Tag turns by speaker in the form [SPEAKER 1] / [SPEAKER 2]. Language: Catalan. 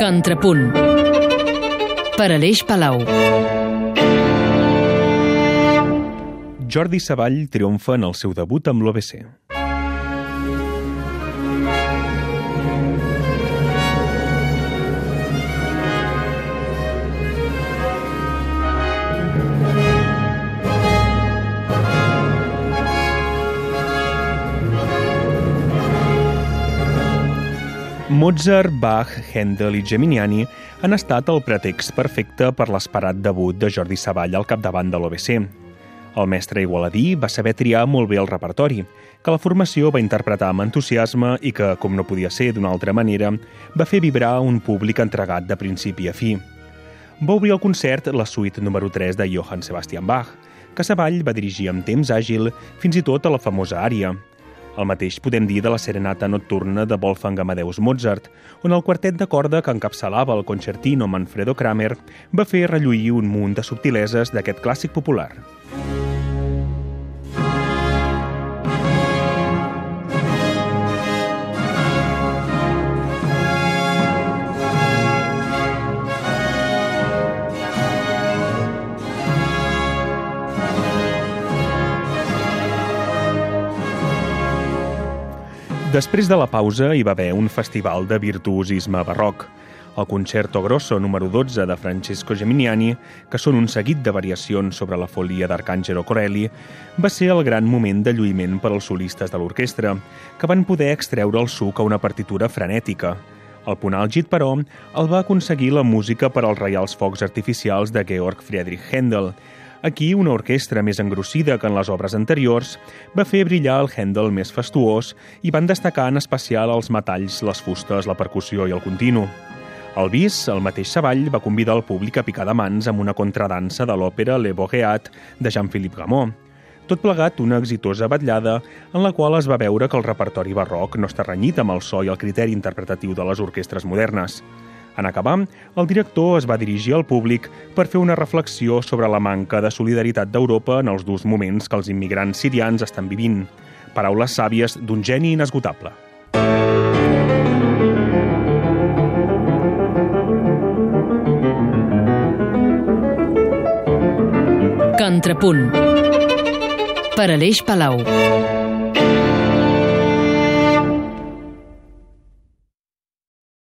[SPEAKER 1] Contrapunt per Aleix Palau
[SPEAKER 2] Jordi Savall triomfa en el seu debut amb l'OBC. Mozart, Bach, Handel i Geminiani han estat el pretext perfecte per l'esperat debut de Jordi Savall al capdavant de l'OBC. El mestre igualadí va saber triar molt bé el repertori, que la formació va interpretar amb entusiasme i que, com no podia ser d'una altra manera, va fer vibrar un públic entregat de principi a fi. Va obrir el concert la suite número 3 de Johann Sebastian Bach, que Savall va dirigir amb temps àgil fins i tot a la famosa ària, el mateix podem dir de la serenata nocturna de Wolfgang Amadeus Mozart, on el quartet de corda que encapçalava el concertino Manfredo Kramer va fer relluir un munt de subtileses d'aquest clàssic popular. Després de la pausa hi va haver un festival de virtuosisme barroc. El Concerto Grosso número 12 de Francesco Geminiani, que són un seguit de variacions sobre la folia d'Arcangelo Corelli, va ser el gran moment de lluïment per als solistes de l'orquestra, que van poder extreure el suc a una partitura frenètica. El punt àlgid, però, el va aconseguir la música per als reials focs artificials de Georg Friedrich Händel, Aquí, una orquestra més engrossida que en les obres anteriors va fer brillar el Handel més fastuós i van destacar en especial els metalls, les fustes, la percussió i el continu. El bis, el mateix Savall, va convidar el públic a picar de mans amb una contradansa de l'òpera Le Bourgeat de Jean-Philippe Gameau. Tot plegat una exitosa batllada en la qual es va veure que el repertori barroc no està renyit amb el so i el criteri interpretatiu de les orquestres modernes. En acabar, el director es va dirigir al públic per fer una reflexió sobre la manca de solidaritat d'Europa en els durs moments que els immigrants sirians estan vivint. Paraules sàvies d'un geni inesgotable.
[SPEAKER 1] Contrapunt per Aleix Palau